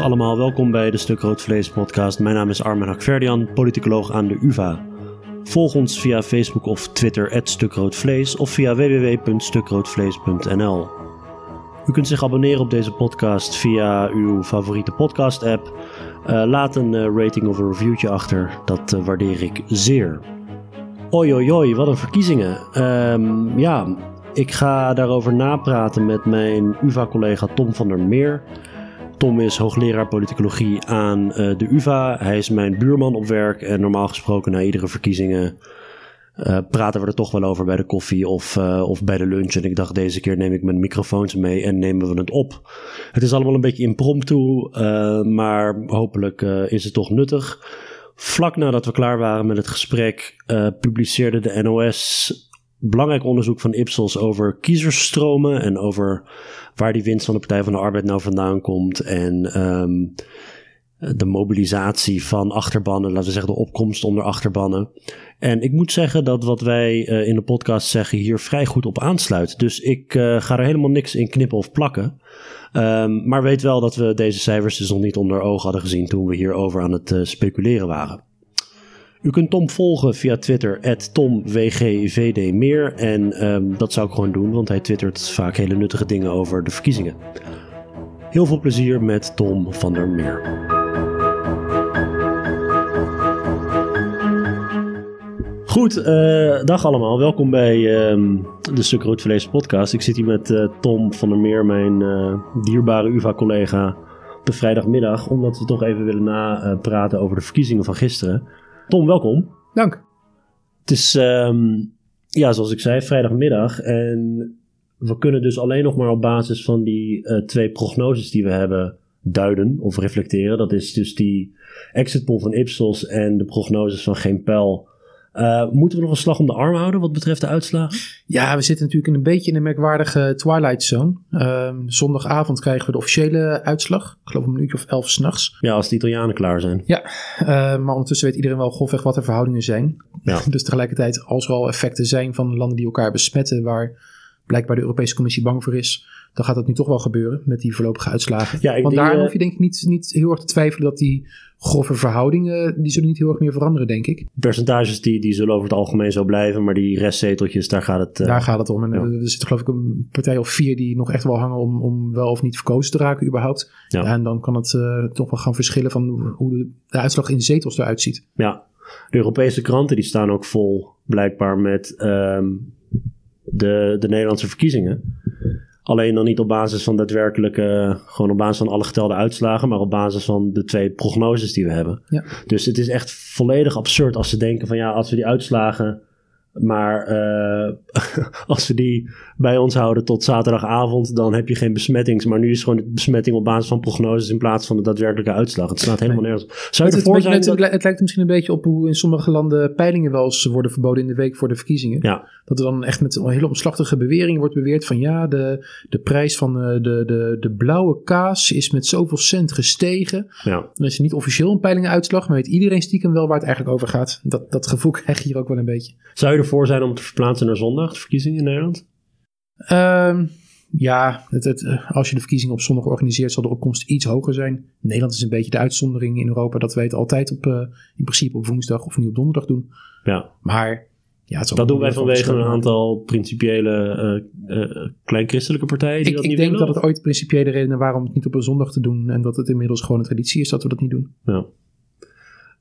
Allemaal, welkom bij de Stuk Rood Vlees podcast. Mijn naam is Armen Hakverdian, politicoloog aan de UvA. Volg ons via Facebook of Twitter, @stukroodvlees of via www.stukroodvlees.nl. U kunt zich abonneren op deze podcast via uw favoriete podcast-app. Uh, laat een uh, rating of een reviewtje achter, dat uh, waardeer ik zeer. Oi, oi, wat een verkiezingen. Um, ja, ik ga daarover napraten met mijn UvA-collega Tom van der Meer. Tom is hoogleraar politicologie aan uh, de UvA. Hij is mijn buurman op werk en normaal gesproken na iedere verkiezingen uh, praten we er toch wel over bij de koffie of, uh, of bij de lunch. En ik dacht deze keer neem ik mijn microfoons mee en nemen we het op. Het is allemaal een beetje impromptu, maar hopelijk is het toch nuttig. Vlak nadat we klaar waren met het gesprek publiceerde de NOS belangrijk onderzoek van Ipsos over kiezersstromen en over waar die winst van de Partij van de Arbeid nou vandaan komt. En um, de mobilisatie van achterbannen, laten we zeggen de opkomst onder achterbannen. En ik moet zeggen dat wat wij uh, in de podcast zeggen hier vrij goed op aansluit. Dus ik uh, ga er helemaal niks in knippen of plakken. Um, maar weet wel dat we deze cijfers dus nog niet onder ogen hadden gezien toen we hierover aan het uh, speculeren waren. U kunt Tom volgen via Twitter, TomWGVDmeer. En um, dat zou ik gewoon doen, want hij twittert vaak hele nuttige dingen over de verkiezingen. Heel veel plezier met Tom van der Meer. Goed, uh, dag allemaal. Welkom bij um, de Stuk podcast. Ik zit hier met uh, Tom van der Meer, mijn uh, dierbare UvA-collega, op de vrijdagmiddag. Omdat we toch even willen napraten over de verkiezingen van gisteren. Tom, welkom. Dank. Het is, um, ja, zoals ik zei, vrijdagmiddag. En we kunnen dus alleen nog maar op basis van die uh, twee prognoses die we hebben duiden of reflecteren. Dat is dus die exit poll van Ipsos en de prognoses van Geen Pel uh, moeten we nog een slag om de arm houden wat betreft de uitslagen? Ja, we zitten natuurlijk in een beetje in een merkwaardige twilight zone. Uh, zondagavond krijgen we de officiële uitslag. Ik geloof een minuutje of elf s'nachts. Ja, als de Italianen klaar zijn. Ja, uh, maar ondertussen weet iedereen wel grofweg wat de verhoudingen zijn. Ja. dus tegelijkertijd, als er al effecten zijn van landen die elkaar besmetten, waar blijkbaar de Europese Commissie bang voor is, dan gaat dat nu toch wel gebeuren met die voorlopige uitslagen. Ja, Want daar hoef je denk ik niet, niet heel erg te twijfelen dat die grove verhoudingen, die zullen niet heel erg meer veranderen, denk ik. Percentages die, die zullen over het algemeen zo blijven, maar die restzeteltjes, daar gaat het... Uh, daar gaat het om. En ja. er zit geloof ik een partij of vier die nog echt wel hangen om, om wel of niet verkozen te raken überhaupt. Ja. en dan kan het uh, toch wel gaan verschillen van hoe de, de uitslag in de zetels eruit ziet. Ja, de Europese kranten die staan ook vol blijkbaar met um, de, de Nederlandse verkiezingen. Alleen dan niet op basis van daadwerkelijke, gewoon op basis van alle getelde uitslagen, maar op basis van de twee prognoses die we hebben. Ja. Dus het is echt volledig absurd als ze denken van ja, als we die uitslagen maar uh, als we die bij ons houden tot zaterdagavond, dan heb je geen besmettings. Maar nu is gewoon de besmetting op basis van prognoses in plaats van de daadwerkelijke uitslag. Het staat helemaal nergens. Zou je het, ervoor zijn? Het, dat... het, lijkt misschien een beetje op hoe in sommige landen peilingen wel eens worden verboden in de week voor de verkiezingen. Ja. Dat er dan echt met een hele omslachtige bewering wordt beweerd van ja, de, de prijs van de, eh, de, de, de blauwe kaas is met zoveel cent gestegen. Ja. Dan is het niet officieel een peilingenuitslag, maar weet iedereen stiekem wel waar het eigenlijk over gaat. Dat, dat gevoel krijg je hier ook wel een beetje. Zou je ervoor zijn om te verplaatsen naar zondag, de verkiezingen in Nederland? Um, ja, het, het, als je de verkiezingen op zondag organiseert, zal de opkomst iets hoger zijn. Nederland is een beetje de uitzondering in Europa dat we het altijd op, uh, in principe op woensdag of nu op donderdag doen. Ja. Maar ja, dat doen wij vanwege een aantal principiële uh, uh, kleinchristelijke partijen. Die ik, dat niet ik denk dat het ooit principiële redenen waren om het niet op een zondag te doen. En dat het inmiddels gewoon een traditie is dat we dat niet doen. Ja.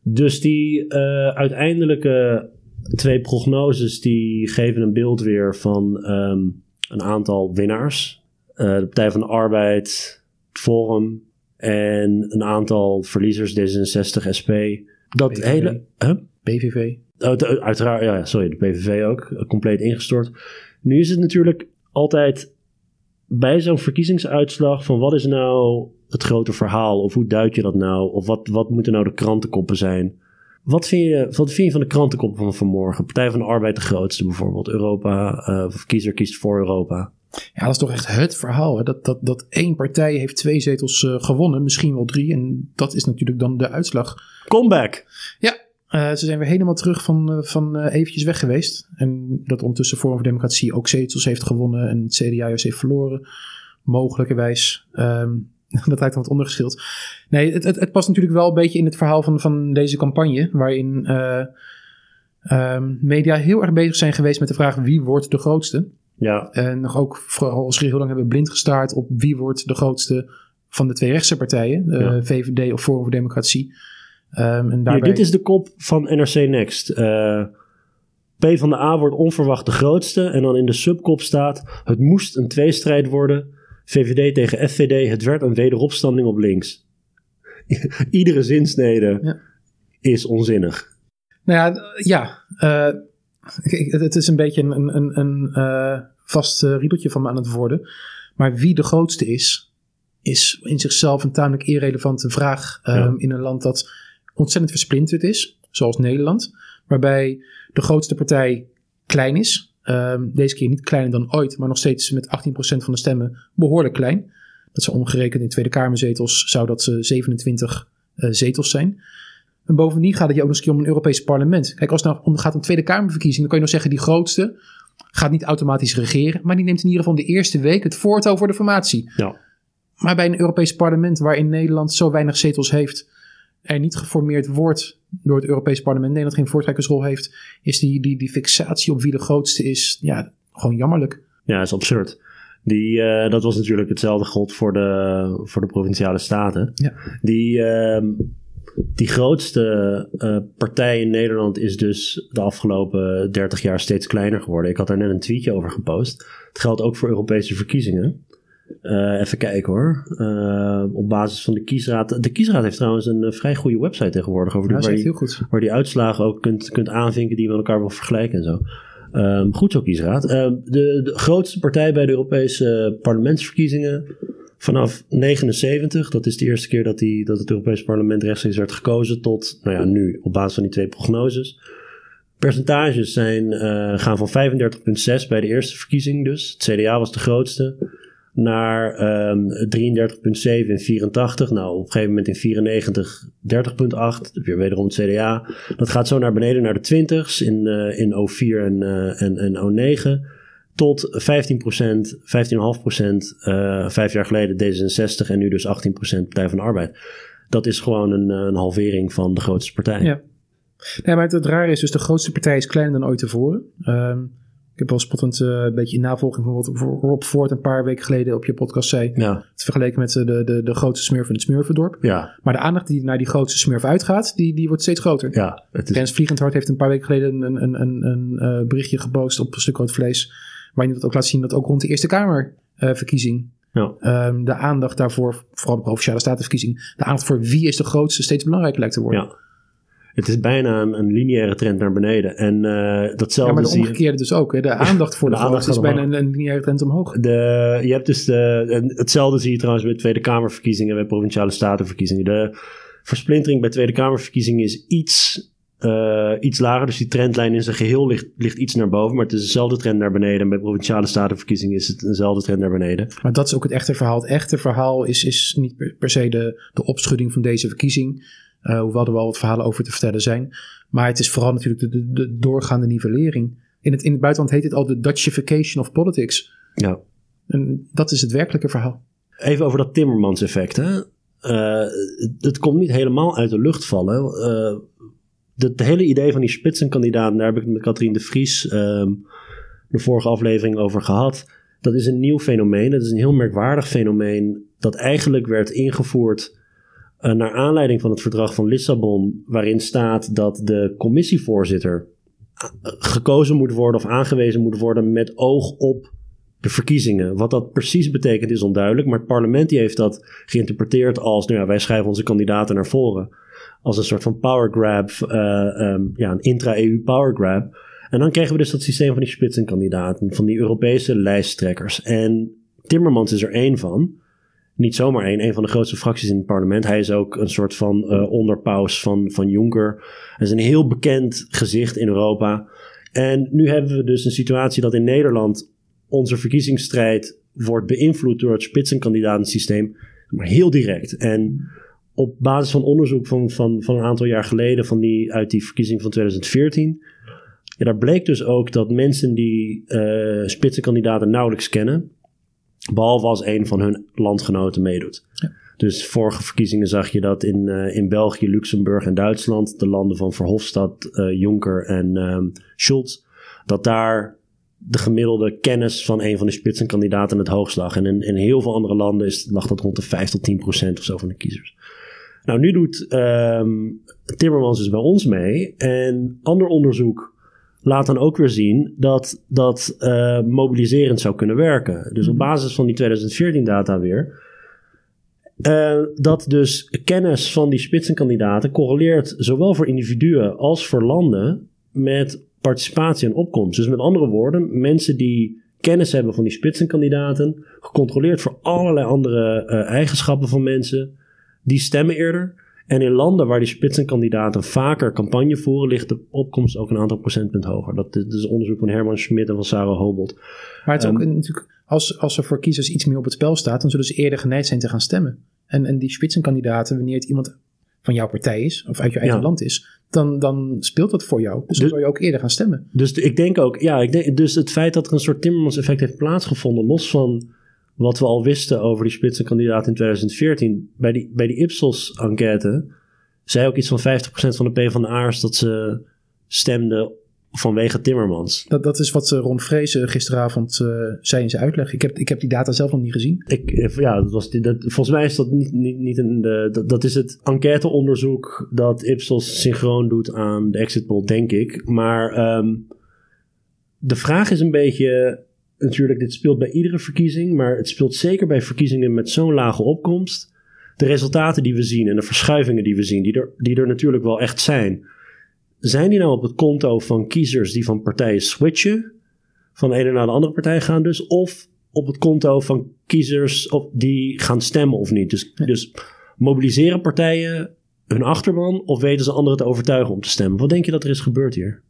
Dus die uiteindelijke twee prognoses die geven een beeld weer van um, een aantal winnaars. Uh, de Partij van de Arbeid, Forum en een aantal verliezers, D66, SP. Dat PVV. hele... Huh? PVV. Oh, de, uiteraard, ja, sorry, de PVV ook. Compleet ingestort. Nu is het natuurlijk altijd bij zo'n verkiezingsuitslag van wat is nou het grote verhaal? Of hoe duid je dat nou? Of wat, wat moeten nou de krantenkoppen zijn? Wat vind, je, wat vind je van de krantenkop van vanmorgen? Partij van de Arbeid de grootste bijvoorbeeld. Europa, uh, kiezer kiest voor Europa. Ja, dat is toch echt het verhaal. Hè? Dat, dat, dat één partij heeft twee zetels uh, gewonnen, misschien wel drie. En dat is natuurlijk dan de uitslag. Comeback! Ja, uh, ze zijn weer helemaal terug van, uh, van eventjes weg geweest. En dat ondertussen Forum voor Democratie ook zetels heeft gewonnen en het CDA juist heeft verloren. Mogelijkerwijs. Um, dat lijkt dan wat ondergeschild. Nee, het, het, het, past natuurlijk wel een beetje in het verhaal van, van deze campagne, waarin uh, um, media heel erg bezig zijn geweest met de vraag wie wordt de grootste. Ja. En nog ook vooral heel lang hebben blind gestaard op wie wordt de grootste van de twee rechtse partijen, uh, ja. VVD of Forum voor Democratie. Um, en daarbij... dit is de kop van NRC Next. Uh, P van de A wordt onverwacht de grootste. En dan in de subkop staat: Het moest een tweestrijd worden. VVD tegen FVD. Het werd een wederopstanding op links. Iedere zinsnede ja. is onzinnig. Nou ja, ja. Uh, het is een beetje een, een, een uh, vast uh, riedeltje van me aan het worden. Maar wie de grootste is, is in zichzelf een tamelijk irrelevante vraag. Um, ja. In een land dat ontzettend versplinterd is, zoals Nederland. Waarbij de grootste partij klein is. Um, deze keer niet kleiner dan ooit, maar nog steeds met 18% van de stemmen behoorlijk klein. Dat zou omgerekend in Tweede Kamerzetels zou dat 27 uh, zetels zijn. En bovendien gaat het je ook nog eens om een Europees parlement. Kijk, als het nou om, gaat om Tweede Kamerverkiezingen, dan kan je nog zeggen die grootste gaat niet automatisch regeren, maar die neemt in ieder geval de eerste week het voortouw voor de formatie. Ja. Maar bij een Europees parlement waarin Nederland zo weinig zetels heeft, er niet geformeerd wordt door het Europees parlement, Nederland geen voortrekkersrol heeft, is die, die, die fixatie op wie de grootste is, ja, gewoon jammerlijk. Ja, is absurd. Die, uh, dat was natuurlijk hetzelfde god voor de, voor de provinciale staten. Ja. Die, uh, die grootste uh, partij in Nederland is dus de afgelopen 30 jaar steeds kleiner geworden. Ik had daar net een tweetje over gepost. Het geldt ook voor Europese verkiezingen. Uh, even kijken hoor. Uh, op basis van de kiesraad. De kiesraad heeft trouwens een uh, vrij goede website tegenwoordig. Over ja, waar, heel goed. waar die uitslagen ook kunt, kunt aanvinken die je met elkaar wil vergelijken en zo. Um, goed zo, kiesraad. de, de grootste partij bij de Europese parlementsverkiezingen vanaf 79, dat is de eerste keer dat, die, dat het Europese parlement rechtstreeks werd gekozen, tot nou ja, nu op basis van die twee prognoses. Percentages zijn, gaan van 35,6 bij de eerste verkiezing dus. Het CDA was de grootste. Naar um, 33,7 in 84. Nou, op een gegeven moment in 94 30,8. Weer wederom het CDA. Dat gaat zo naar beneden naar de 20s in, uh, in 04 en, uh, en, en 09 tot 15%, 15,5% uh, vijf jaar geleden D66 en nu dus 18% Partij van de Arbeid. Dat is gewoon een, een halvering van de grootste partij. Ja. Nee, maar het, het rare is dus de grootste partij is kleiner dan ooit tevoren. Ik heb wel spottend uh, een beetje in navolging van wat Rob Ford een paar weken geleden op je podcast zei. Ja. Het vergeleken met de, de, de grootste smurf in het Smurfendorp. Ja. Maar de aandacht die naar die grootste smurf uitgaat, die, die wordt steeds groter. Ja, het is... Rens Vliegendhart heeft een paar weken geleden een, een, een, een uh, berichtje gepost op een stuk rood vlees. Waarin dat ook laat zien dat ook rond de Eerste Kamerverkiezing uh, ja. um, de aandacht daarvoor, vooral de provinciale statenverkiezing, de aandacht voor wie is de grootste steeds belangrijker lijkt te worden. Ja. Het is bijna een, een lineaire trend naar beneden. En uh, datzelfde ja, maar de omgekeerde dus ook. Hè? De aandacht voor de, de aandacht is bijna een, een, lineaire trend omhoog. De, je hebt dus de, hetzelfde zie je trouwens bij Tweede Kamerverkiezingen, bij Provinciale Statenverkiezingen. De versplintering bij Tweede Kamerverkiezingen is iets uh, iets lager. Dus die trendlijn in zijn geheel ligt, ligt iets naar boven. Maar het is dezelfde trend naar beneden. En bij provinciale statenverkiezingen is het dezelfde trend naar beneden. Maar dat is ook het echte verhaal. Het echte verhaal is, is niet per, per se de, de opschudding van deze verkiezing. Uh, hoewel er wel wat verhalen over te vertellen zijn. Maar het is vooral natuurlijk de, de, de doorgaande nivellering. In het, in het buitenland heet het al de Dutchification of politics. Ja. En dat is het werkelijke verhaal. Even over dat Timmermans effect. Hè? Uh, het komt niet helemaal uit de lucht vallen. Uh, het hele idee van die spitsenkandidaten, daar heb ik het met Katrien de Vries um, de vorige aflevering over gehad. Dat is een nieuw fenomeen. Dat is een heel merkwaardig fenomeen dat eigenlijk werd ingevoerd uh, naar aanleiding van het verdrag van Lissabon, waarin staat dat de commissievoorzitter gekozen moet worden of aangewezen moet worden met oog op de verkiezingen. Wat dat precies betekent is onduidelijk, maar het parlement heeft dat geïnterpreteerd als, nou ja, wij schrijven onze kandidaten naar voren als een soort van power grab, uh, um, ja, een intra-EU power grab. En dan kregen we dus dat systeem van die spitsenkandidaten, van die Europese lijsttrekkers. En Timmermans is er één van. Niet zomaar één, een van de grootste fracties in het parlement. Hij is ook een soort van uh, onderpaus van, van Juncker. Hij is een heel bekend gezicht in Europa. En nu hebben we dus een situatie dat in Nederland onze verkiezingsstrijd wordt beïnvloed door het spitsenkandidatensysteem. Maar heel direct. En op basis van onderzoek van, van, van een aantal jaar geleden, van die, uit die verkiezing van 2014. Ja, daar bleek dus ook dat mensen die uh, spitsenkandidaten nauwelijks kennen, Behalve als een van hun landgenoten meedoet. Ja. Dus vorige verkiezingen zag je dat in, uh, in België, Luxemburg en Duitsland, de landen van Verhofstadt, uh, Juncker en um, Schulz, dat daar de gemiddelde kennis van een van de spitsenkandidaten het hoogst lag. En in, in heel veel andere landen is, lag dat rond de 5 tot 10 procent of zo van de kiezers. Nou, nu doet um, Timmermans dus bij ons mee. En ander onderzoek laat dan ook weer zien dat dat uh, mobiliserend zou kunnen werken. Dus op mhm. basis van die 2014 data weer. Uh, dat dus kennis van die spitsenkandidaten correleert zowel voor individuen als voor landen met participatie en opkomst. Dus met andere woorden, mensen die kennis hebben van die spitsenkandidaten, gecontroleerd voor allerlei andere uh, eigenschappen van mensen, die stemmen eerder. En in landen waar die spitsenkandidaten vaker campagne voeren, ligt de opkomst ook een aantal procentpunt hoger. Dat is, dat is onderzoek van Herman Schmidt en van Sarah Hobolt. Maar het is ook um, natuurlijk, als, als er voor kiezers iets meer op het spel staat, dan zullen ze eerder geneigd zijn te gaan stemmen. En, en die spitsenkandidaten, wanneer het iemand van jouw partij is, of uit je eigen land is, dan, dan speelt dat voor jou. Dus dan dus, zou je ook eerder gaan stemmen. Dus ik denk ook, ja, ik denk, dus het feit dat er een soort Timmermans-effect heeft plaatsgevonden, los van wat we al wisten over die spitsenkandidaat in 2014, bij die, bij die Ipsos-enquête, zei ook iets van 50% van de PvdA'ers dat ze stemden vanwege Timmermans. Dat, dat is wat Ron Vrezen gisteravond uh, zei in zijn uitleg. Ik heb, ik heb die data zelf nog niet gezien. Ik, eh, ja, dat was, dat, volgens mij is dat niet, niet, niet een. De, dat, dat is het enquêteonderzoek dat Ipsos synchroon doet aan de exit poll, denk ik. Maar um, de vraag is een beetje. Natuurlijk, dit speelt bij iedere verkiezing, maar het speelt zeker bij verkiezingen met zo'n lage opkomst. De resultaten die we zien en de verschuivingen die we zien, die er, die er natuurlijk wel echt zijn zijn die nou op het konto van kiezers die van partijen switchen, van de ene naar de andere partij gaan dus, of op het konto van kiezers op, die gaan stemmen of niet? Dus, dus mobiliseren partijen hun achterban of weten ze anderen te overtuigen om te stemmen? Wat denk je dat er is gebeurd hier?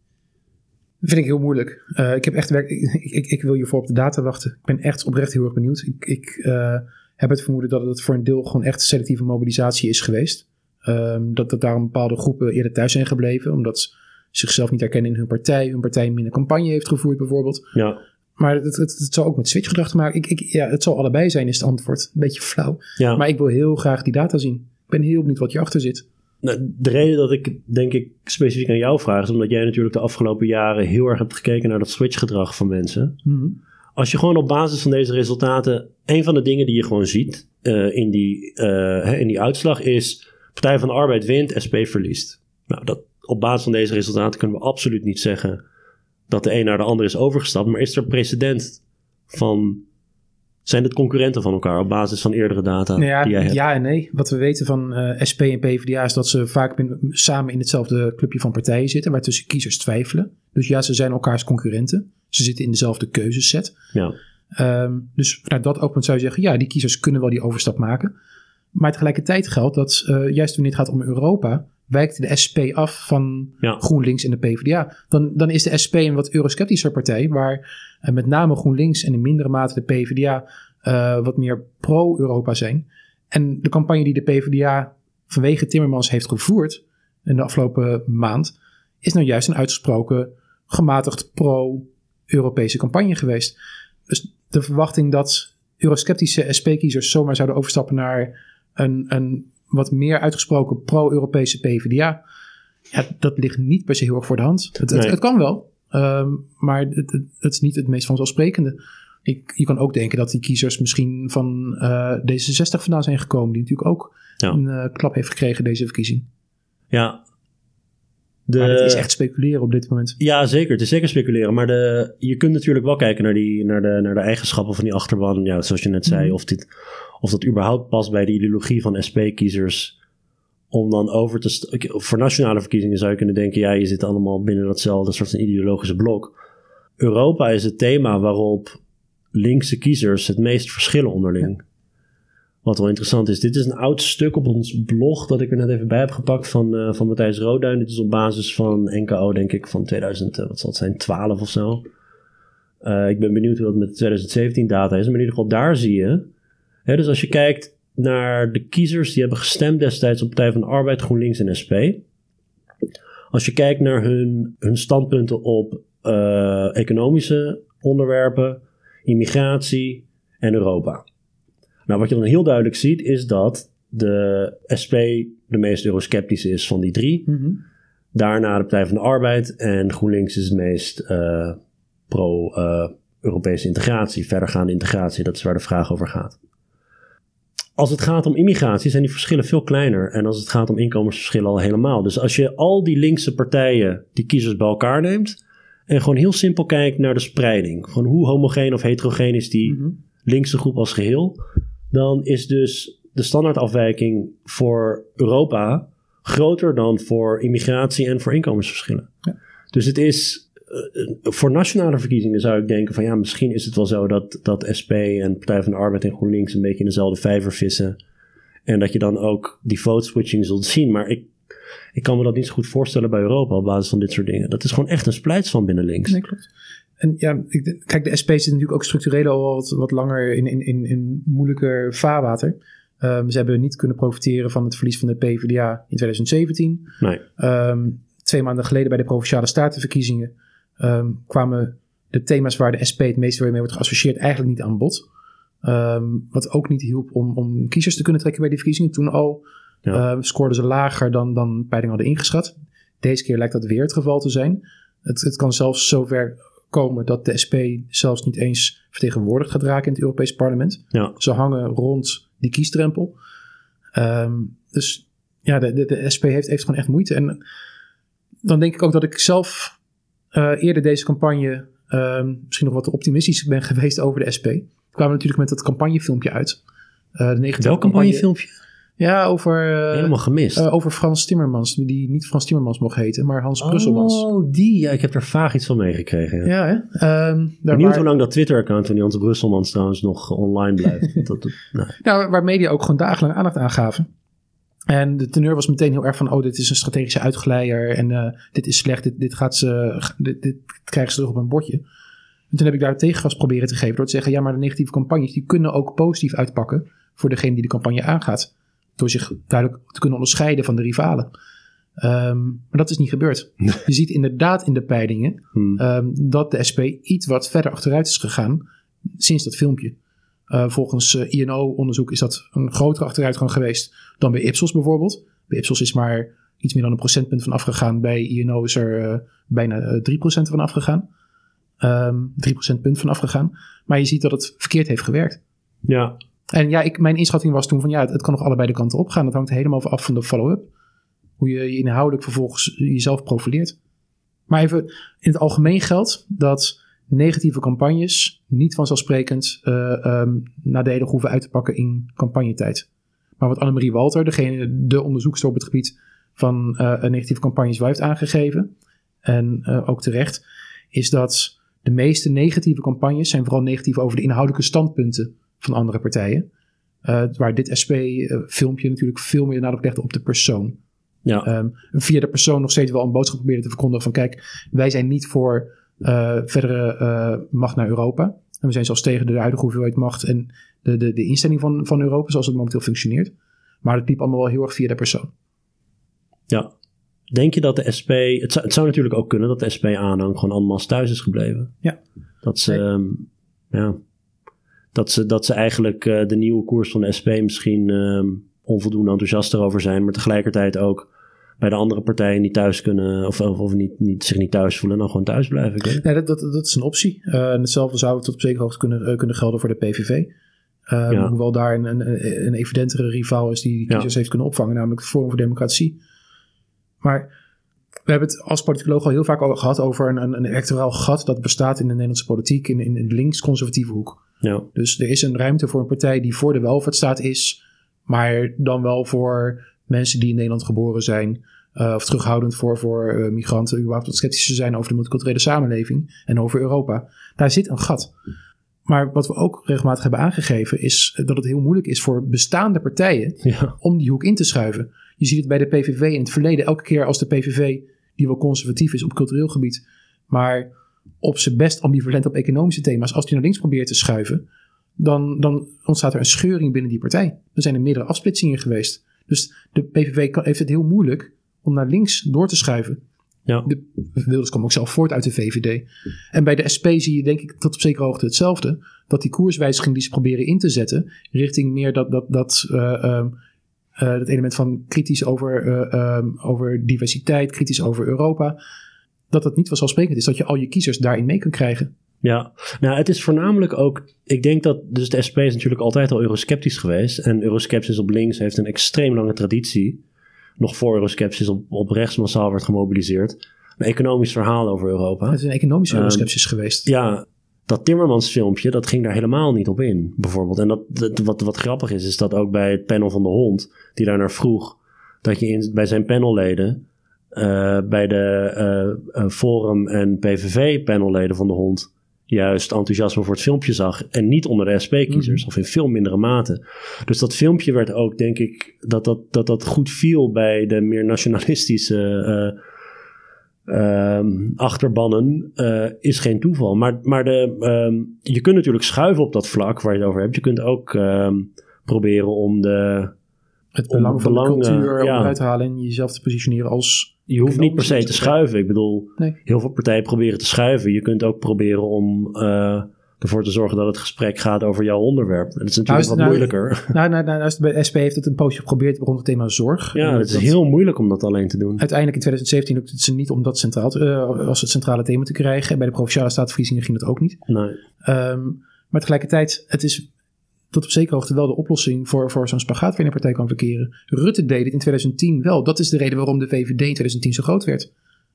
Dat vind ik heel moeilijk. Uh, ik heb echt werk. Ik, ik, ik, wil hiervoor op de data wachten. Ik ben echt oprecht heel erg benieuwd. Ik, ik uh, heb het vermoeden dat het voor een deel gewoon echt selectieve mobilisatie is geweest. Um, dat, dat daarom bepaalde groepen eerder thuis zijn gebleven, omdat ze zichzelf niet herkennen in hun partij, hun partij minder campagne heeft gevoerd bijvoorbeeld. Ja. Maar het, het, het, zal ook met switchgedrag te maken. Ik, ik, ja, het zal allebei zijn, is het antwoord. Een beetje flauw. Ja. Maar ik wil heel graag die data zien. Ik ben heel benieuwd wat je achter zit. Nou, de reden dat ik denk ik specifiek aan jou vraag, is omdat jij natuurlijk de afgelopen jaren heel erg hebt gekeken naar dat switchgedrag van mensen. Mm Als je gewoon op basis van deze resultaten, een van de dingen die je gewoon ziet uh, in, die, uh, in die uitslag is Partij van de Arbeid wint, SP verliest. Nou, dat, op basis van deze resultaten kunnen we absoluut niet zeggen dat de een naar de ander is overgestapt. Maar is er precedent van. Zijn het concurrenten van elkaar op basis van eerdere data nou ja, die jij hebt? Ja en nee. Wat we weten van uh, SP en PvdA is dat ze vaak samen in hetzelfde clubje van partijen zitten, waar tussen kiezers twijfelen. Dus ja, ze zijn elkaars concurrenten. Ze zitten in dezelfde keuzeset. Ja. Um, dus vanuit dat oogpunt zou je zeggen, ja, die kiezers kunnen wel die overstap maken. Maar tegelijkertijd geldt dat uh, juist wanneer het gaat om Europa, wijkt de SP af van ja. GroenLinks en de PvdA. Dan, dan is de SP een wat eurosceptischer partij, waar uh, met name GroenLinks en in mindere mate de PvdA uh, wat meer pro-Europa zijn. En de campagne die de PvdA vanwege Timmermans heeft gevoerd in de afgelopen maand, is nou juist een uitgesproken gematigd pro-Europese campagne geweest. Dus de verwachting dat eurosceptische SP-kiezers zomaar zouden overstappen naar een, een wat meer uitgesproken pro-Europese PvdA. Ja, dat ligt niet per se heel erg voor de hand. Het, het, kan wel, um, maar het, het, is niet het meest vanzelfsprekende. Ik, je kan ook denken dat die kiezers misschien van uh, D66 vandaan zijn gekomen, die natuurlijk ook ja. een uh, klap heeft gekregen deze verkiezing. Ja. De, maar het is echt speculeren op dit moment. Ja, zeker. Het is zeker speculeren. Maar de, je kunt natuurlijk wel kijken naar, die, naar, de, naar de eigenschappen van die achterban. Ja, zoals je net zei. Mm. Of dit of dat überhaupt past bij de ideologie van SP-kiezers. Om dan over te. Voor nationale verkiezingen zou je kunnen denken: ja, je zit allemaal binnen datzelfde soort van ideologische blok. Europa is het thema waarop linkse kiezers het meest verschillen onderling. Wat wel interessant is. Dit is een oud stuk op ons blog dat ik er net even bij heb gepakt van, uh, van Matthijs Roodduin. Dit is op basis van NKO, denk ik, van 2000, uh, wat zal het zijn, 12 of zo. Uh, ik ben benieuwd hoe dat met 2017 data is. Maar in ieder geval, daar zie je dus als je kijkt naar de kiezers die hebben gestemd destijds op Partij van de Arbeid, GroenLinks en SP. Als je kijkt naar hun, hun standpunten op economische onderwerpen, immigratie en Europa. Nou, wat je dan heel duidelijk ziet is dat de SP de meest eurosceptisch is van die drie. Mhm. Daarna de Partij van de Arbeid en GroenLinks is het meest uh, pro-Europese integratie, verdergaande integratie. Dat is waar de vraag over gaat. Als het gaat om immigratie zijn die verschillen veel kleiner. En als het gaat om inkomensverschillen al helemaal. Dus als je al die linkse partijen, die kiezers bij elkaar neemt. En gewoon heel simpel kijkt naar de spreiding. Van hoe homogeen of heterogeen is die Mhm. linkse groep als geheel. Dan is dus de standaardafwijking voor Europa groter dan voor immigratie en voor inkomensverschillen. Ja. Dus het is eh, voor nationale verkiezingen zou ik denken van ja, misschien is het wel zo dat, dat SP en Partij van de Arbeid en GroenLinks een beetje in dezelfde vijver vissen. En dat je dan ook die vote switching zult zien. Maar ik, ik kan me dat niet zo goed voorstellen bij Europa op basis van dit soort dingen. Dat is gewoon echt een splijtswam binnen links. Nee, klopt. En ja, ik, kijk, de SP zit natuurlijk ook structureel al wat, wat langer in, in, in, in moeilijker vaarwater. Ehm, ze hebben niet kunnen profiteren van het verlies van de PvdA in 2017. Nee. Ehm, twee maanden geleden bij de Provinciale Statenverkiezingen ehm, kwamen de thema's waar de SP het meest mee wordt geassocieerd eigenlijk niet aan bod. Wat ook niet hielp om, om kiezers te kunnen trekken bij die verkiezingen. Toen al Ja. scoorden ze lager dan, dan peilingen hadden ingeschat. Deze keer lijkt dat weer het geval te zijn. Het, het kan zelfs zover komen dat de SP zelfs niet eens vertegenwoordigd gaat raken in het Europees Parlement. Ja. Ze hangen rond die kiesdrempel. Ehm, dus ja, de, de, de SP heeft, heeft gewoon echt moeite. En dan denk ik ook dat ik zelf eh, eerder deze campagne ehm, misschien nog wat optimistisch ben geweest over de SP. We kwamen natuurlijk met dat campagnefilmpje uit. Eh de Welk campagnefilmpje? Ja, over, eh, Helemaal gemist. eh, over Frans Timmermans. Die niet Frans Timmermans mocht heten, maar Hans Brusselmans. Oh, die. Ja, ik heb er vaag iets van meegekregen. Ja. Ja, hè? Daar Benieuwd waar- hoe lang dat Twitter-account van die Hans Brusselmans trouwens nog online blijft. dat, dat, nou, Ja, waar media ook gewoon dagenlang aandacht aan gaven. En de teneur was meteen heel erg van: oh, dit is een strategische uitgeleider. En eh, dit is slecht. Dit, dit, gaat ze, dit, dit krijgen ze terug op een bordje. En toen heb ik daar tegengas proberen te geven door te zeggen: ja, maar de negatieve campagnes die kunnen ook positief uitpakken voor degene die de campagne aangaat. Door zich duidelijk te kunnen onderscheiden van de rivalen. Ehm, maar dat is niet gebeurd. Je ziet inderdaad in de peilingen hmm. ehm, dat de SP iets wat verder achteruit is gegaan sinds dat filmpje. Eh, volgens eh, INO-onderzoek is dat een grotere achteruitgang geweest dan bij Ipsos bijvoorbeeld. Bij Ipsos is maar iets meer dan een procentpunt van afgegaan. Bij INO is er eh, bijna eh, 3% van afgegaan. Ehm 3 procentpunt van afgegaan. Maar je ziet dat het verkeerd heeft gewerkt. ja, En ja, ik, mijn inschatting was toen van ja, het, kan nog allebei de kanten op gaan. Dat hangt helemaal af van de follow-up. Hoe je je inhoudelijk vervolgens jezelf profileert. Maar even in het algemeen geldt dat negatieve campagnes niet vanzelfsprekend eh ehm nadelig hoeven uit te pakken in campagnetijd. Maar wat Annemarie Walter, degene, de onderzoekster op het gebied van eh, negatieve campagnes, wel heeft aangegeven, en eh, ook terecht, is dat de meeste negatieve campagnes zijn vooral negatief over de inhoudelijke standpunten van andere partijen. Eh, waar dit SP-filmpje natuurlijk veel meer nadruk legt op de persoon. ja. Ehm, via de persoon nog steeds wel een boodschap proberen te verkondigen van kijk, wij zijn niet voor eh, verdere eh, macht naar Europa. En we zijn zelfs tegen de huidige hoeveelheid macht en de, de, de instelling van, van Europa zoals het momenteel functioneert. Maar het liep allemaal wel heel erg via de persoon. ja. Denk je dat de SP... Het zou, het zou natuurlijk ook kunnen dat de SP-aanhang gewoon allemaal thuis is gebleven. Ja. Dat ze... Nee. ehm, ja. Dat ze, dat ze eigenlijk eh, de nieuwe koers van de SP misschien ehm, onvoldoende enthousiast erover zijn. Maar tegelijkertijd ook bij de andere partijen niet thuis kunnen... Of, of, of niet, niet, zich niet thuis voelen. Dan gewoon thuis blijven. Ik. Nee, dat, dat, dat is een optie. Eh, en hetzelfde zou tot op zekere hoogte kunnen, eh, kunnen gelden voor de PVV. Ehm, Ja. Hoewel daar een, een, een evidentere rivaal is die die Ja. kiezers heeft kunnen opvangen, namelijk het Forum voor Democratie. Maar we hebben het als politicoloog al heel vaak al gehad over een, een, een electoraal gat dat bestaat in de Nederlandse politiek in, in de links-conservatieve hoek. Ja. Dus er is een ruimte voor een partij die voor de welvaartsstaat is, maar dan wel voor mensen die in Nederland geboren zijn. eh, of terughoudend voor, voor eh, migranten, überhaupt wat sceptischer zijn over de multiculturele samenleving en over Europa. Daar zit een gat. Maar wat we ook regelmatig hebben aangegeven is dat het heel moeilijk is voor bestaande partijen Ja. om die hoek in te schuiven. Je ziet het bij de PVV in het verleden. Elke keer als de PVV, die wel conservatief is op cultureel gebied, maar op zijn best ambivalent op economische thema's, als die naar links probeert te schuiven, dan, dan ontstaat er een scheuring binnen die partij. Er zijn er meerdere afsplitsingen geweest. Dus de PVV kan, heeft het heel moeilijk om naar links door te schuiven Ja. De Wilders kwam ook zelf voort uit de VVD. En bij de SP zie je denk ik tot op zekere hoogte hetzelfde. Dat die koerswijziging die ze proberen in te zetten, richting meer dat, dat, dat, uh, dat element van kritisch over, uh, over diversiteit, kritisch over Europa, dat het niet vanzelfsprekend is dat je al je kiezers daarin mee kan krijgen. Ja, nou het is voornamelijk ook, ik denk dat, dus de SP is natuurlijk altijd al eurosceptisch geweest. En euroskepsis op links heeft een extreem lange traditie. Nog voor euroskepsis op, op rechts massaal werd gemobiliseerd. Een economisch verhaal over Europa. Het is een economische ehm, euroskepsis geweest. Ja, dat Timmermans filmpje, dat ging daar helemaal niet op in, bijvoorbeeld. En dat, wat, wat grappig is, is dat ook bij het panel van de hond, die daar naar vroeg, dat je in, bij zijn panelleden, uh, bij de uh, Forum en PVV panelleden van de hond, juist enthousiasme voor het filmpje zag. En niet onder de SP-kiezers, mhm. of in veel mindere mate. Dus dat filmpje werd ook, denk ik, dat dat, dat, dat goed viel bij de meer nationalistische uh, achterbannen. Uh, is geen toeval. Maar, maar de, um, je kunt natuurlijk schuiven op dat vlak waar je het over hebt. Je kunt ook um, proberen om de. Het belang van de cultuur ja. uit te halen en jezelf te positioneren als je hoeft niet per se te schuiven. Ik bedoel, heel veel partijen proberen te schuiven. Je kunt ook proberen om uh, ervoor te zorgen dat het gesprek gaat over jouw onderwerp. Dat is natuurlijk nou, wat nou, moeilijker. Nou, nou, nou, bij SP heeft het een poosje geprobeerd rond het thema zorg. Ja, het is heel moeilijk om dat alleen te doen. Uiteindelijk in 2017 lukte het ze niet om dat centraal uh, als het centrale thema te krijgen. En bij de provinciale staatverkiezingen ging dat ook niet. Nee. Um, maar tegelijkertijd, het is tot op zekere hoogte wel de oplossing voor, voor zo'n spagaat waar een partij kan verkeren. Rutte deed het in 2010 wel. Dat is de reden waarom de VVD in 2010 zo groot werd.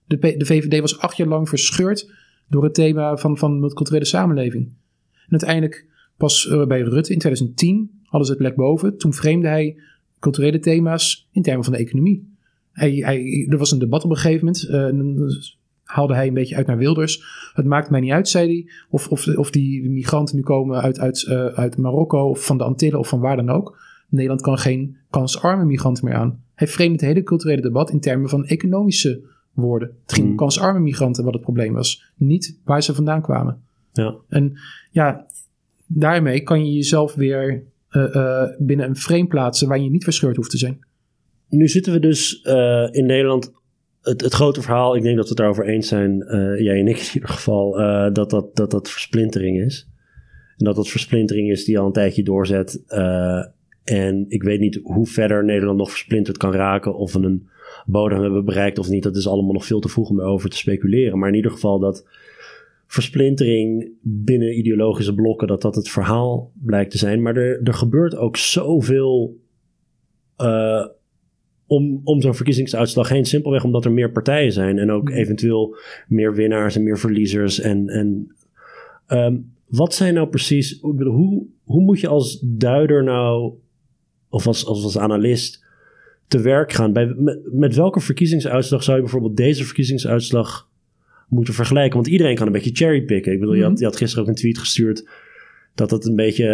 De, de VVD was acht jaar lang verscheurd door het thema van, van multiculturele samenleving. En uiteindelijk pas uh, bij Rutte in 2010 hadden ze het lek boven. Toen vreemde hij culturele thema's in termen van de economie. Hij, hij, er was een debat op een gegeven moment. Uh, haalde hij een beetje uit naar Wilders. Het maakt mij niet uit, zei hij, of, of, of die migranten nu komen uit, uit, uh, uit Marokko of van de Antillen of van waar dan ook. Nederland kan geen kansarme migranten meer aan. Hij vreemde het hele culturele debat in termen van economische woorden. Het ging om mm. kansarme migranten wat het probleem was, niet waar ze vandaan kwamen. Ja. En ja, daarmee kan je jezelf weer uh, uh, binnen een frame plaatsen waar je niet verscheurd hoeft te zijn. Nu zitten we dus in Nederland het, het grote verhaal, ik denk dat we het daarover eens zijn, jij en ik in ieder geval, dat, dat, dat dat versplintering is. En dat dat versplintering is die al een tijdje doorzet. En ik weet niet hoe verder Nederland nog versplinterd kan raken, of een bodem hebben bereikt of niet. Dat is allemaal nog veel te vroeg om erover te speculeren. Maar in ieder geval dat versplintering binnen ideologische blokken, dat dat het verhaal blijkt te zijn. Maar er, er gebeurt ook zoveel om, om zo'n verkiezingsuitslag heen. Simpelweg omdat er meer partijen zijn. En ook mm. eventueel meer winnaars en meer verliezers. En, en um, wat zijn nou precies. Hoe, hoe moet je als duider nou. Of als, als, als analist te werk gaan? Bij, met, met welke verkiezingsuitslag zou je bijvoorbeeld deze verkiezingsuitslag moeten vergelijken? Want iedereen kan een beetje cherrypicken. Ik bedoel, je, had, je had gisteren ook een tweet gestuurd dat het een beetje,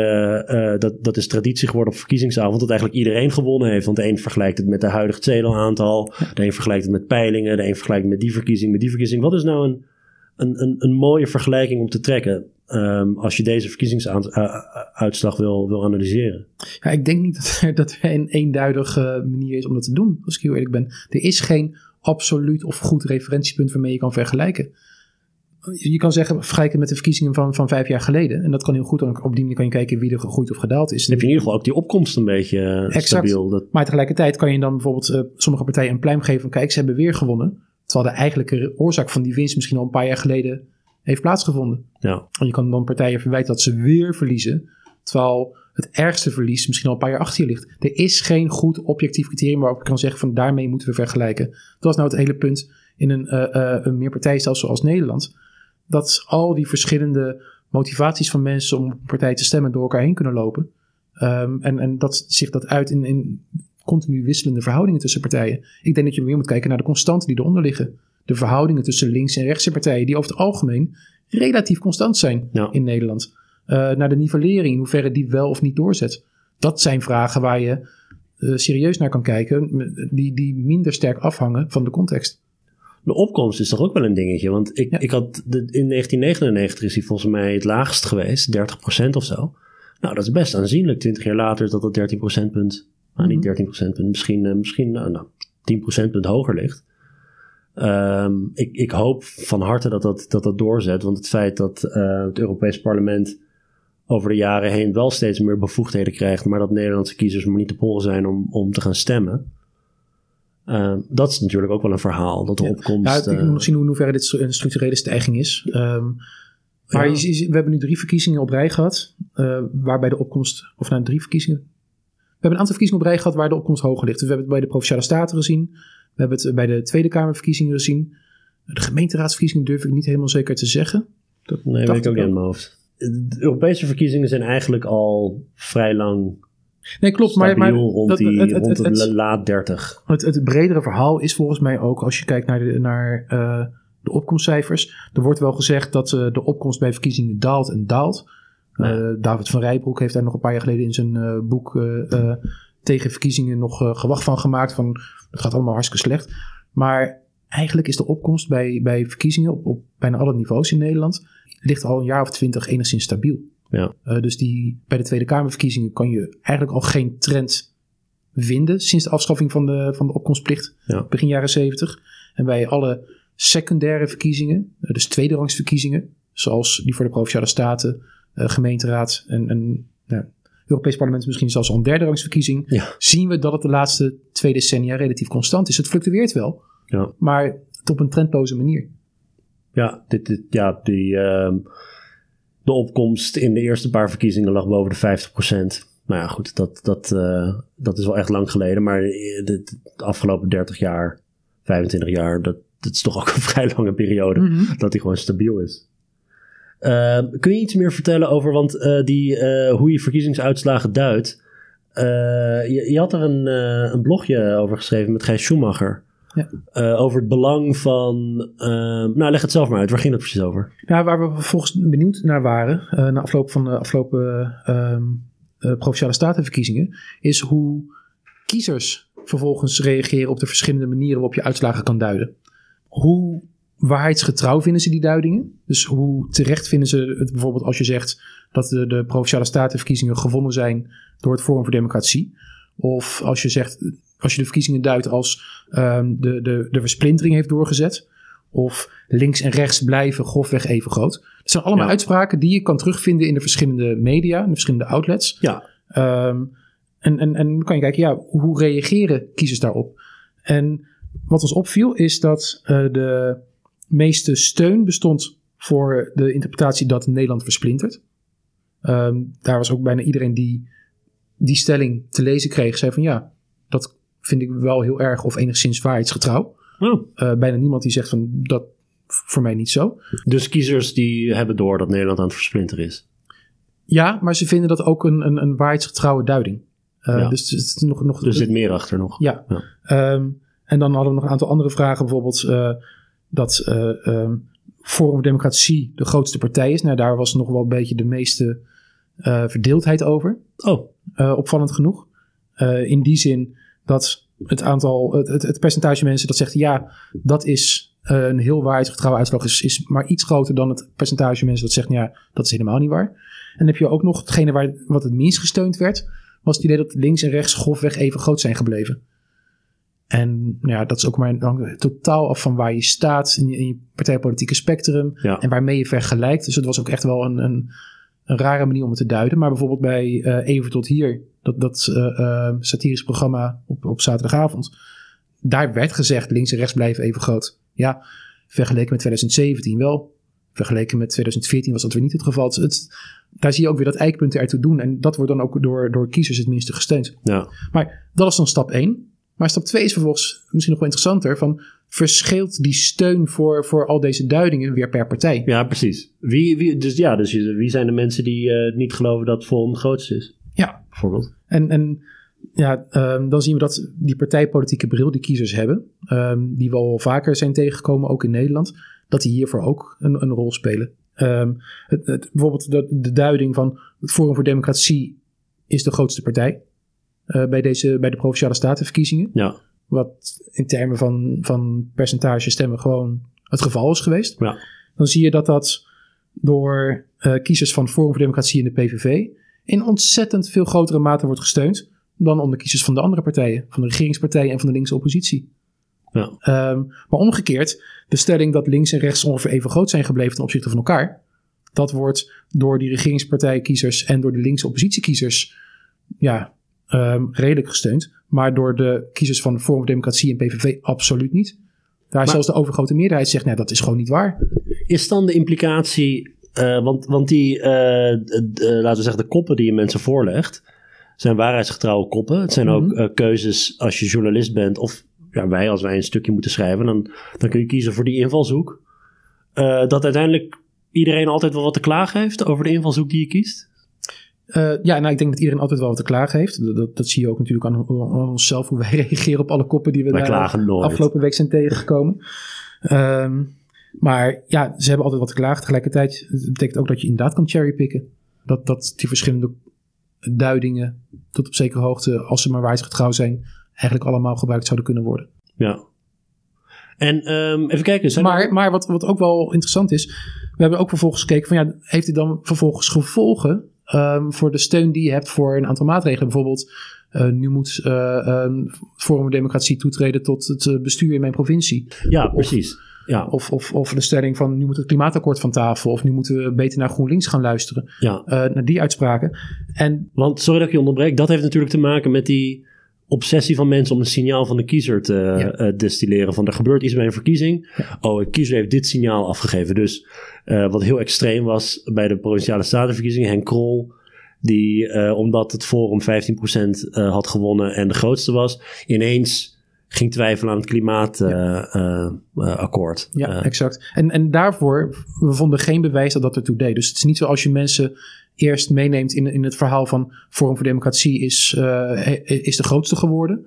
uh, dat, dat is traditie geworden op verkiezingsavond, dat eigenlijk iedereen gewonnen heeft. Want de een vergelijkt het met de huidige zetelaantal, de een vergelijkt het met peilingen, de een vergelijkt met die verkiezing, met die verkiezing. Wat is nou een, een, een, een mooie vergelijking om te trekken um, als je deze verkiezingsuitslag wil, wil analyseren? Ja, ik denk niet dat er, dat er een eenduidige manier is om dat te doen, als ik heel eerlijk ben. Er is geen absoluut of goed referentiepunt waarmee je kan vergelijken je kan zeggen, vergelijken met de verkiezingen van, van vijf jaar geleden. En dat kan heel goed. Op die manier kan je kijken wie er gegroeid of gedaald is. Dan heb je in ieder geval ook die opkomst een beetje exact. stabiel. Dat... Maar tegelijkertijd kan je dan bijvoorbeeld uh, sommige partijen een pluim geven van kijk, ze hebben weer gewonnen. Terwijl de eigenlijke oorzaak van die winst misschien al een paar jaar geleden heeft plaatsgevonden. Ja. En je kan dan partijen verwijten dat ze weer verliezen. Terwijl het ergste verlies misschien al een paar jaar achter je ligt. Er is geen goed objectief criterium waarop je kan zeggen van daarmee moeten we vergelijken. Dat was nou het hele punt in een, uh, een meerpartijstelsel zoals Nederland dat al die verschillende motivaties van mensen om op een partij te stemmen door elkaar heen kunnen lopen. Um, en, en dat zich dat uit in, in continu wisselende verhoudingen tussen partijen. Ik denk dat je meer moet kijken naar de constanten die eronder liggen. De verhoudingen tussen links- en rechtse partijen, die over het algemeen relatief constant zijn in Nederland. Uh, naar de nivellering, in hoeverre die wel of niet doorzet. Dat zijn vragen waar je uh, serieus naar kan kijken, die, die minder sterk afhangen van de context de opkomst is toch ook wel een dingetje. Want ik, ik had de, in 1999 is hij volgens mij het laagst geweest, 30% of zo. Nou, dat is best aanzienlijk. 20 jaar later is dat het 13 procentpunt, nou, niet 13 mhm. procentpunt, misschien, uh, misschien nou, nou, 10 procentpunt hoger ligt. Ehm, ik, ik hoop van harte dat dat, dat dat doorzet. Want het feit dat uh, het Europees Parlement over de jaren heen wel steeds meer bevoegdheden krijgt, maar dat Nederlandse kiezers maar niet te polen zijn om, om te gaan stemmen. Uh, dat is natuurlijk ook wel een verhaal. Dat de ja. opkomst. Ja, ik moet nog zien hoe, in hoeverre dit een structurele stijging is. Um, maar ja. je, we hebben nu drie verkiezingen op rij gehad, uh, waarbij de opkomst, of nou drie verkiezingen. We hebben een aantal verkiezingen op rij gehad waar de opkomst hoger ligt. Dus we hebben het bij de Provinciale Staten gezien. We hebben het bij de Tweede Kamerverkiezingen gezien. De gemeenteraadsverkiezingen durf ik niet helemaal zeker te zeggen. Dat nee, weet ik ook niet in mijn hoofd. De Europese verkiezingen zijn eigenlijk al vrij lang Nee, klopt. Maar, maar rond, dat, die, het, het, rond het, laat 30. Het, het, bredere verhaal is volgens mij ook, als je kijkt naar de, naar, uh, de opkomstcijfers. Er wordt wel gezegd dat uh, de opkomst bij verkiezingen daalt en daalt. Ja. David van Rijbroek heeft daar nog een paar jaar geleden in zijn boek tegen verkiezingen nog gewacht van gemaakt. Van het gaat allemaal hartstikke slecht. Maar eigenlijk is de opkomst bij, bij verkiezingen op, op bijna alle niveaus in Nederland. ligt al een jaar of twintig enigszins stabiel. Ja. Uh, dus die, bij de Tweede Kamerverkiezingen kan je eigenlijk al geen trend vinden sinds de afschaffing van de, van de opkomstplicht ja. begin jaren 70. En bij alle secundaire verkiezingen, uh, dus tweederangsverkiezingen, zoals die voor de Provinciale Staten, uh, gemeenteraad en, en Europees Parlement misschien zelfs al een derderangsverkiezing, ja. zien we dat het de laatste twee decennia relatief constant is. Het fluctueert wel, ja. maar op een trendloze manier. Ja, dit, dit ja die ehm, de opkomst in de eerste paar verkiezingen lag boven de 50%. Nou ja, goed, dat, dat, uh, dat is wel echt lang geleden. Maar de, de, afgelopen 30 jaar, 25 jaar, dat, dat is toch ook een vrij lange periode mm -hmm. dat die gewoon stabiel is. Uh, kun je iets meer vertellen over want, uh, die, hoe je verkiezingsuitslagen duidt? Je, je, had er een, een blogje over geschreven met Gijs Schumacher. Ja. Uh, over het belang van. Uh, nou, leg het zelf maar uit. Waar ging dat precies over? Nou, waar we vervolgens benieuwd naar waren. Uh, na afloop van de afgelopen provinciale statenverkiezingen. Is hoe kiezers vervolgens reageren op de verschillende manieren waarop je uitslagen kan duiden. Hoe waarheidsgetrouw vinden ze die duidingen? Dus hoe terecht vinden ze het bijvoorbeeld als je zegt dat de, de provinciale statenverkiezingen gewonnen zijn door het Forum voor Democratie? Of als je zegt als je de verkiezingen duidt als um, de, de, de versplintering heeft doorgezet. Of links en rechts blijven grofweg even groot. Dat zijn allemaal ja. uitspraken die je kan terugvinden in de verschillende media, in de verschillende outlets. Ja. Um, en, en, en dan kan je kijken, ja, hoe reageren kiezers daarop? En wat ons opviel is dat uh, de meeste steun bestond voor de interpretatie dat Nederland versplintert. Um, daar was ook bijna iedereen die die stelling te lezen kreeg, zei van ja, dat vind ik wel heel erg of enigszins waarheidsgetrouw. Oh. Uh, bijna niemand die zegt van dat voor mij niet zo. Dus kiezers die hebben door dat Nederland aan het versplinteren is. Ja, maar ze vinden dat ook een, een, een waarheidsgetrouwe duiding. Uh, ja. Dus het is nog, nog, er zit meer achter nog. Ja. ja. Um, en dan hadden we nog een aantal andere vragen. Bijvoorbeeld uh, dat um, Forum voor Democratie de grootste partij is. Nou, daar was nog wel een beetje de meeste verdeeldheid over. Oh. opvallend genoeg. in die zin dat het aantal, het, het, het, percentage mensen dat zegt ja, dat is uh, een heel waarheidsgetrouwe uitslag, is, is maar iets groter dan het percentage mensen dat zegt ja, dat is helemaal niet waar. En dan heb je ook nog hetgene waar, wat het minst gesteund werd, was het idee dat links en rechts grofweg even groot zijn gebleven. En ja, dat is ook maar dan totaal af van waar je staat in je, in je partijpolitieke spectrum ja. en waarmee je vergelijkt. Dus het was ook echt wel een, een, een rare manier om het te duiden. Maar bijvoorbeeld bij uh, Even tot hier, dat, dat uh, uh, satirisch programma op, op zaterdagavond. Daar werd gezegd links en rechts blijven even groot. Ja, vergeleken met 2017 wel. Vergeleken met 2014 was dat weer niet het geval. Het, daar zie je ook weer dat eikpunten ertoe doen. En dat wordt dan ook door, door kiezers het minste gesteund. Ja. Maar dat is dan stap 1. Maar stap 2 is vervolgens misschien nog wel interessanter. Van, verschilt die steun voor, voor al deze duidingen weer per partij? Ja, precies. Wie, wie, dus ja, dus wie zijn de mensen die uh, niet geloven dat Forum het grootste is? Ja. Bijvoorbeeld. En, en ja, um, dan zien we dat die partijpolitieke bril die kiezers hebben, um, die we al vaker zijn tegengekomen, ook in Nederland, dat die hiervoor ook een, een rol spelen. Um, het, het, bijvoorbeeld de, de, duiding van het Forum voor Democratie is de grootste partij uh, bij, deze, bij de Provinciale Statenverkiezingen. Ja. Wat in termen van, van percentage stemmen gewoon het geval is geweest. Ja. Dan zie je dat dat door uh, kiezers van Forum voor Democratie en de PVV in ontzettend veel grotere mate wordt gesteund dan onder kiezers van de andere partijen, van de regeringspartijen en van de linkse oppositie. Ja. Ehm, maar omgekeerd, de stelling dat links en rechts ongeveer even groot zijn gebleven ten opzichte van elkaar, dat wordt door die regeringspartijkiezers en door de linkse oppositiekiezers ja, um, redelijk gesteund. Maar door de kiezers van Forum voor Democratie en PVV absoluut niet. Daar zelfs de overgrote meerderheid zegt, nee, dat is gewoon niet waar. Is dan de implicatie, uh, want, want die, uh, de, laten we zeggen, de koppen die je mensen voorlegt, zijn waarheidsgetrouwe koppen. Het zijn ook uh, keuzes als je journalist bent of ja, wij als wij een stukje moeten schrijven, dan, dan kun je kiezen voor die invalshoek. dat uiteindelijk iedereen altijd wel wat te klagen heeft over de invalshoek die je kiest? Uh, ja, nou, ik denk dat iedereen altijd wel wat te klagen heeft. Dat, dat, zie je ook natuurlijk aan, aan, onszelf, hoe wij reageren op alle koppen die we wij daar afgelopen week zijn tegengekomen. Um, maar ja, ze hebben altijd wat te klagen. Tegelijkertijd betekent ook dat je inderdaad kan cherrypicken. Dat, dat die verschillende duidingen tot op zekere hoogte, als ze maar waarheidsgetrouw zijn, eigenlijk allemaal gebruikt zouden kunnen worden. Ja. En um, even kijken. Maar, maar wat, wat ook wel interessant is, we hebben ook vervolgens gekeken van ja, heeft dit dan vervolgens gevolgen um, voor de steun die je hebt voor een aantal maatregelen? Bijvoorbeeld, uh, nu moet um, Forum Democratie toetreden tot het uh, bestuur in mijn provincie. Ja, precies. Ja. Of, of, of de stelling van nu moet het klimaatakkoord van tafel. Of nu moeten we beter naar GroenLinks gaan luisteren. Ja. naar die uitspraken. En, Want, sorry dat ik je onderbreek, dat heeft natuurlijk te maken met die obsessie van mensen om een signaal van de kiezer te ja. uh, destilleren. Van er gebeurt iets bij een verkiezing. Ja. Oh, de kiezer heeft dit signaal afgegeven. Dus uh, wat heel extreem was bij de provinciale statenverkiezingen. Henk Krol, die uh, omdat het Forum 15% had gewonnen en de grootste was, ineens ging twijfelen aan het klimaatakkoord. Ja, ja exact. En, en daarvoor, we vonden geen bewijs dat dat ertoe deed. Dus het is niet zo als je mensen eerst meeneemt in, in het verhaal van Forum voor Democratie is, uh, is de grootste geworden.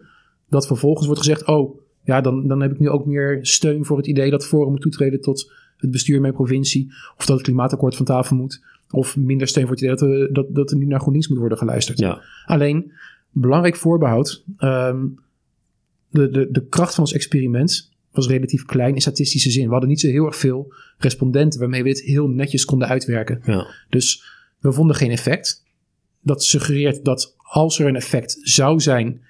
Dat vervolgens wordt gezegd, oh ja, dan, dan heb ik nu ook meer steun voor het idee dat Forum moet toetreden tot het bestuur in mijn provincie. Of dat het klimaatakkoord van tafel moet. Of minder steun voor het idee dat, we, dat, dat er nu naar GroenLinks moet worden geluisterd. Ja. Alleen, belangrijk voorbehoud. Um, de, de, de kracht van ons experiment was relatief klein in statistische zin. We hadden niet zo heel erg veel respondenten waarmee we het heel netjes konden uitwerken. Ja. Dus we vonden geen effect. Dat suggereert dat als er een effect zou zijn,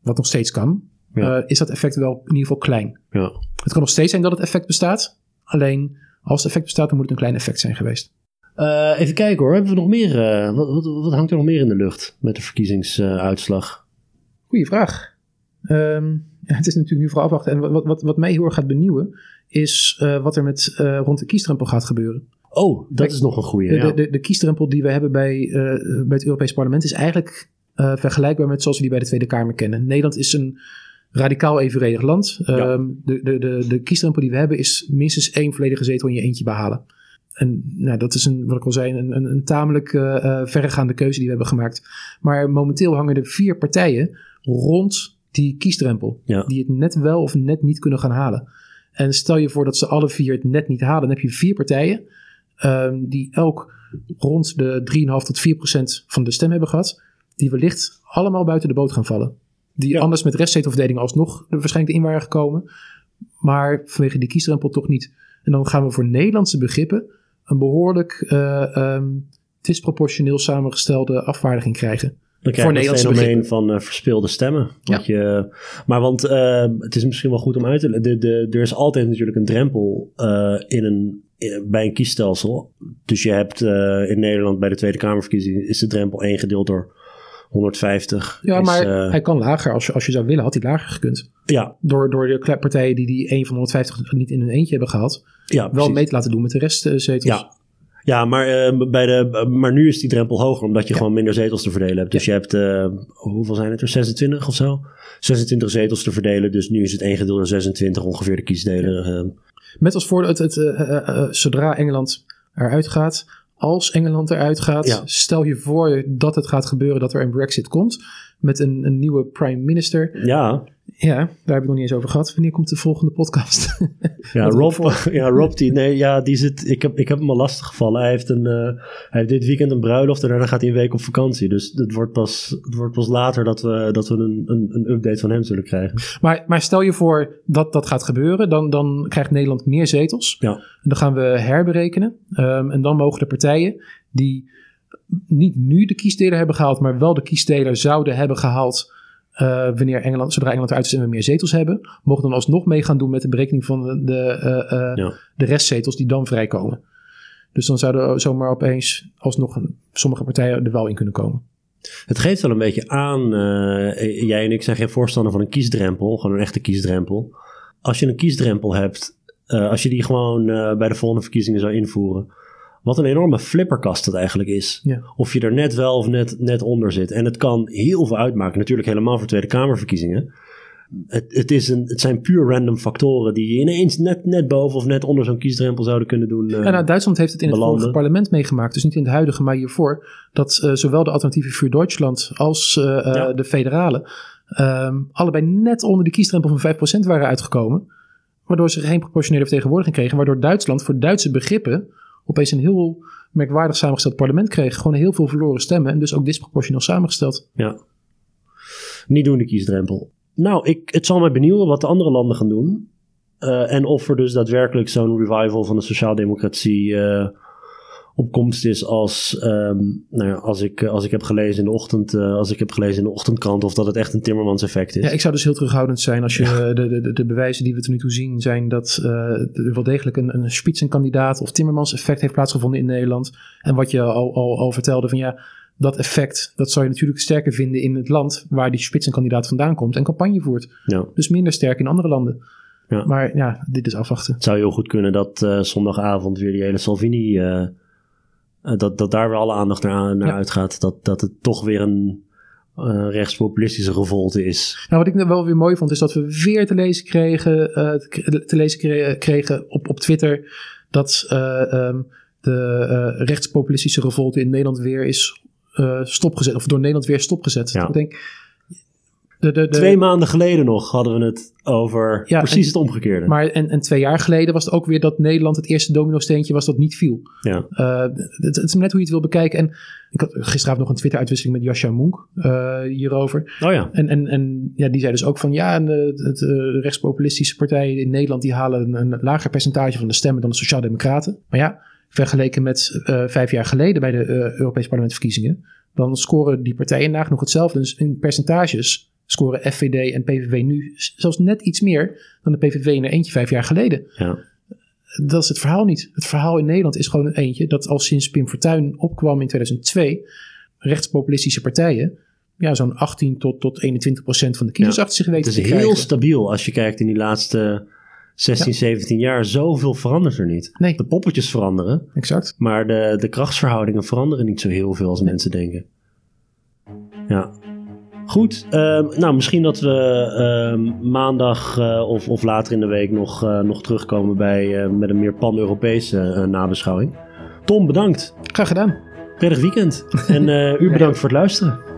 wat nog steeds kan, ja. uh, is dat effect wel in ieder geval klein. Ja. Het kan nog steeds zijn dat het effect bestaat. Alleen als het effect bestaat, dan moet het een klein effect zijn geweest. Uh, even kijken hoor, hebben we nog meer? Uh, wat, wat, wat, hangt er nog meer in de lucht met de verkiezingsuitslag? Goeie vraag. Um, ja, het is natuurlijk nu vooral afwachten. En wat, wat, wat mij heel erg gaat benieuwen, is wat er met rond de kiesdrempel gaat gebeuren. Oh, dat is nog een goede. De, ja. de, de, kiesdrempel die we hebben bij, uh, bij het Europees Parlement is eigenlijk uh, vergelijkbaar met zoals we die bij de Tweede Kamer kennen. Nederland is een radicaal evenredig land. Ja. Um, de, de, de, de kiesdrempel die we hebben is minstens één volledige zetel in je eentje behalen. En nou, dat is een, wat ik al zei, een, een, een tamelijk uh, verregaande keuze die we hebben gemaakt. Maar momenteel hangen er vier partijen rond die kiesdrempel. Ja. Die het net wel of net niet kunnen gaan halen. En stel je voor dat ze alle vier het net niet halen, dan heb je vier partijen um, die elk rond de 3,5 tot 4 procent van de stem hebben gehad, die wellicht allemaal buiten de boot gaan vallen. Die ja. anders met restzetelverdeling alsnog er waarschijnlijk in waren gekomen, maar vanwege die kiesdrempel toch niet. En dan gaan we voor Nederlandse begrippen een behoorlijk uh, um, disproportioneel samengestelde afvaardiging krijgen. Dan krijg je het fenomeen van uh, verspeelde stemmen. Ja. Je, maar want uh, het is misschien wel goed om uit te leggen. Er is altijd natuurlijk een drempel uh, in een, bij een kiesstelsel. Dus je hebt in Nederland bij de Tweede Kamerverkiezingen is de drempel 1 gedeeld door 150. Ja, is, maar hij kan lager. Als je, als je zou willen, had hij lager gekund. Ja. Door, door de partijen die die 1 van 150 niet in hun eentje hebben gehad. Ja, wel precies. mee te laten doen met de restzetels. Ja. Ja, maar, uh, bij de, maar nu is die drempel hoger, omdat je ja. gewoon minder zetels te verdelen hebt. Dus ja. je hebt, hoeveel zijn het er? 26 of zo? 26 zetels te verdelen, dus nu is het 1 gedeeld door 26 ongeveer de kiesdelen. Met als voordeel, het, het, zodra Engeland eruit gaat, als Engeland eruit gaat, ja. stel je voor dat het gaat gebeuren dat er een Brexit komt met een, een nieuwe prime minister. Ja. Ja, daar heb ik nog niet eens over gehad. Wanneer komt de volgende podcast? ja, Rob, ja, Rob die, nee, ja, die zit, ik heb, ik heb hem al lastig gevallen. Hij heeft, een, uh, hij heeft dit weekend een bruiloft en daarna gaat hij een week op vakantie. Dus het wordt pas, het wordt pas later dat we, dat we een, een, een update van hem zullen krijgen. Maar, maar stel je voor dat dat gaat gebeuren, dan, dan krijgt Nederland meer zetels. Ja. En dan gaan we herberekenen. Um, en dan mogen de partijen die niet nu de kiesdeler hebben gehaald, maar wel de kiesdeler zouden hebben gehaald wanneer Engeland, zodra Engeland eruit is en we meer zetels hebben, mogen dan alsnog mee gaan doen met de berekening van de, de, de restzetels die dan vrijkomen. Dus dan zouden zomaar opeens alsnog sommige partijen er wel in kunnen komen. Het geeft wel een beetje aan, jij en ik zijn geen voorstander van een kiesdrempel, gewoon een echte kiesdrempel. Als je een kiesdrempel hebt, als je die gewoon bij de volgende verkiezingen zou invoeren, wat een enorme flipperkast het eigenlijk is. Ja. Of je er net wel of net, net onder zit. En het kan heel veel uitmaken. Natuurlijk helemaal voor Tweede Kamerverkiezingen. Het, het, is een, het zijn puur random factoren die je ineens net, net boven of net onder zo'n kiesdrempel zouden kunnen doen. Uh, ja, nou, Duitsland heeft het in het vorige parlement meegemaakt, dus niet in het huidige, maar hiervoor. Dat uh, zowel de alternatieve voor Duitsland als uh, ja. de federale um, allebei net onder de kiesdrempel van 5% waren uitgekomen. Waardoor ze geen proportionele vertegenwoordiging kregen. Waardoor Duitsland voor Duitse begrippen opeens een heel merkwaardig samengesteld parlement kreeg. Gewoon heel veel verloren stemmen en dus ook disproportioneel samengesteld. Ja. Niet doen de kiesdrempel. Nou, ik, het zal mij benieuwen wat de andere landen gaan doen. Uh, en of er dus daadwerkelijk zo'n revival van de sociaaldemocratie uh, opkomst is als, um, nou ja, als, ik, als ik heb gelezen in de ochtend, uh, als ik heb gelezen in de ochtendkrant, of dat het echt een Timmermans effect is. Ja, ik zou dus heel terughoudend zijn als je de, de, de, bewijzen die we tot nu toe zien zijn dat uh, er wel degelijk een, een spitsenkandidaat of Timmermans effect heeft plaatsgevonden in Nederland. En wat je al, al, al vertelde van ja, dat effect, dat zou je natuurlijk sterker vinden in het land waar die spitsenkandidaat vandaan komt en campagne voert. Ja. Dus minder sterk in andere landen. Ja. Maar ja, dit is afwachten. Het zou heel goed kunnen dat uh, zondagavond weer die hele Salvini dat, dat daar weer alle aandacht naar, naar uitgaat. Dat, dat het toch weer een uh, rechtspopulistische revolte is. Nou, wat ik wel weer mooi vond, is dat we weer te lezen kregen, uh, te lezen kregen op, op Twitter dat um, de rechtspopulistische revolte in Nederland weer is stopgezet, of door Nederland weer stopgezet. Ja. Ik denk, de, de, de, twee maanden geleden nog hadden we het over ja, precies het omgekeerde. Maar en, en twee jaar geleden was het ook weer dat Nederland het eerste domino-steentje was dat niet viel. Ja. Uh, het, het, is net hoe je het wil bekijken. En ik had gisteravond nog een Twitter-uitwisseling met Jascha Moenk uh, hierover. Oh ja. En, en, en ja, die zei dus ook van ja, de, de, de rechtspopulistische partijen in Nederland die halen een, een, lager percentage van de stemmen dan de Sociaaldemocraten. Maar ja, vergeleken met uh, vijf jaar geleden bij de Europese parlementsverkiezingen, dan scoren die partijen nagenoeg hetzelfde. Dus in percentages scoren FVD en PVV nu zelfs net iets meer dan de PVV in eentje vijf jaar geleden. Ja. Dat is het verhaal niet. Het verhaal in Nederland is gewoon een eentje dat al sinds Pim Fortuyn opkwam in 2002, rechtspopulistische partijen ja, zo'n 18 tot, tot 21 procent van de kiezers achter zich weten Het is heel stabiel als je kijkt in die laatste 16, 17 jaar. Zoveel verandert er niet. Nee. De poppetjes veranderen. Exact. Maar de, de krachtsverhoudingen veranderen niet zo heel veel als mensen denken. Ja. Goed, ehm, nou misschien dat we ehm, maandag uh, of, of later in de week nog, uh, nog terugkomen bij, uh, met een meer pan-Europese nabeschouwing. Tom, bedankt. Graag gedaan. Prettig weekend. En u bedankt voor het luisteren.